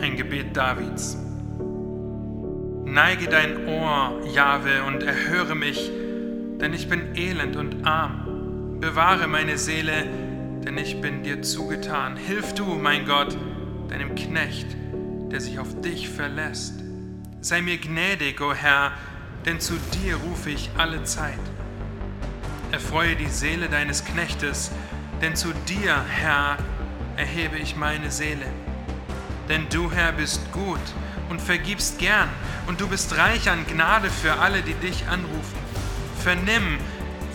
ein Gebet Davids. Neige dein Ohr, Jahwe, und erhöre mich, denn ich bin elend und arm. Bewahre meine Seele, denn ich bin dir zugetan. Hilf du, mein Gott, deinem Knecht, der sich auf dich verlässt. Sei mir gnädig, o oh Herr, denn zu dir rufe ich alle Zeit. Erfreue die Seele deines Knechtes, denn zu dir, Herr, erhebe ich meine Seele. Denn du, Herr, bist gut und vergibst gern, und du bist reich an Gnade für alle, die dich anrufen. Vernimm,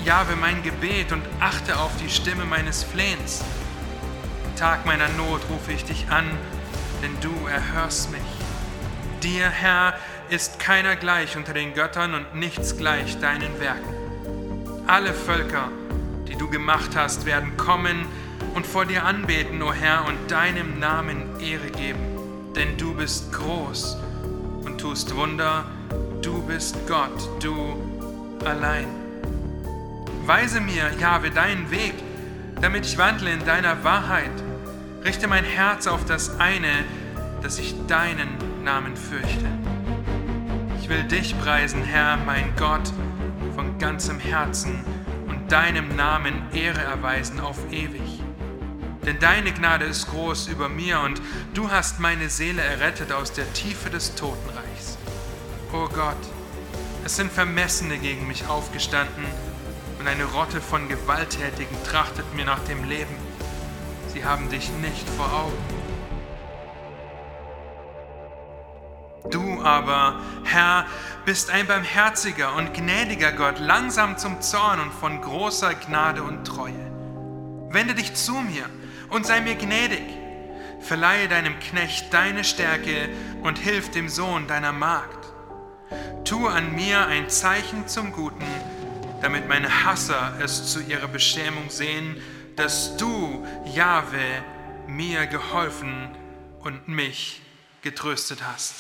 Jahwe, mein Gebet und achte auf die Stimme meines Flehens. Im Tag meiner Not rufe ich dich an, denn du erhörst mich. Dir, Herr, ist keiner gleich unter den Göttern und nichts gleich deinen Werken. Alle Völker, die du gemacht hast, werden kommen und vor dir anbeten, o Herr, und deinem Namen Ehre geben. Denn du bist groß und tust Wunder, du bist Gott, du allein. Weise mir, Jahwe, deinen Weg, damit ich wandle in deiner Wahrheit. Richte mein Herz auf das eine, dass ich deinen Namen fürchte. Ich will dich preisen, Herr, mein Gott, von ganzem Herzen und deinem Namen Ehre erweisen auf ewig. Denn deine Gnade ist groß über mir und du hast meine Seele errettet aus der Tiefe des Totenreichs. O Gott, es sind Vermessene gegen mich aufgestanden und eine Rotte von Gewalttätigen trachtet mir nach dem Leben. Sie haben dich nicht vor Augen. Du aber, Herr, bist ein barmherziger und gnädiger Gott, langsam zum Zorn und von großer Gnade und Treue. Wende dich zu mir und sei mir gnädig. Verleihe deinem Knecht deine Stärke und hilf dem Sohn deiner Magd. Tu an mir ein Zeichen zum Guten, damit meine Hasser es zu ihrer Beschämung sehen, dass du, Jahwe, mir geholfen und mich getröstet hast.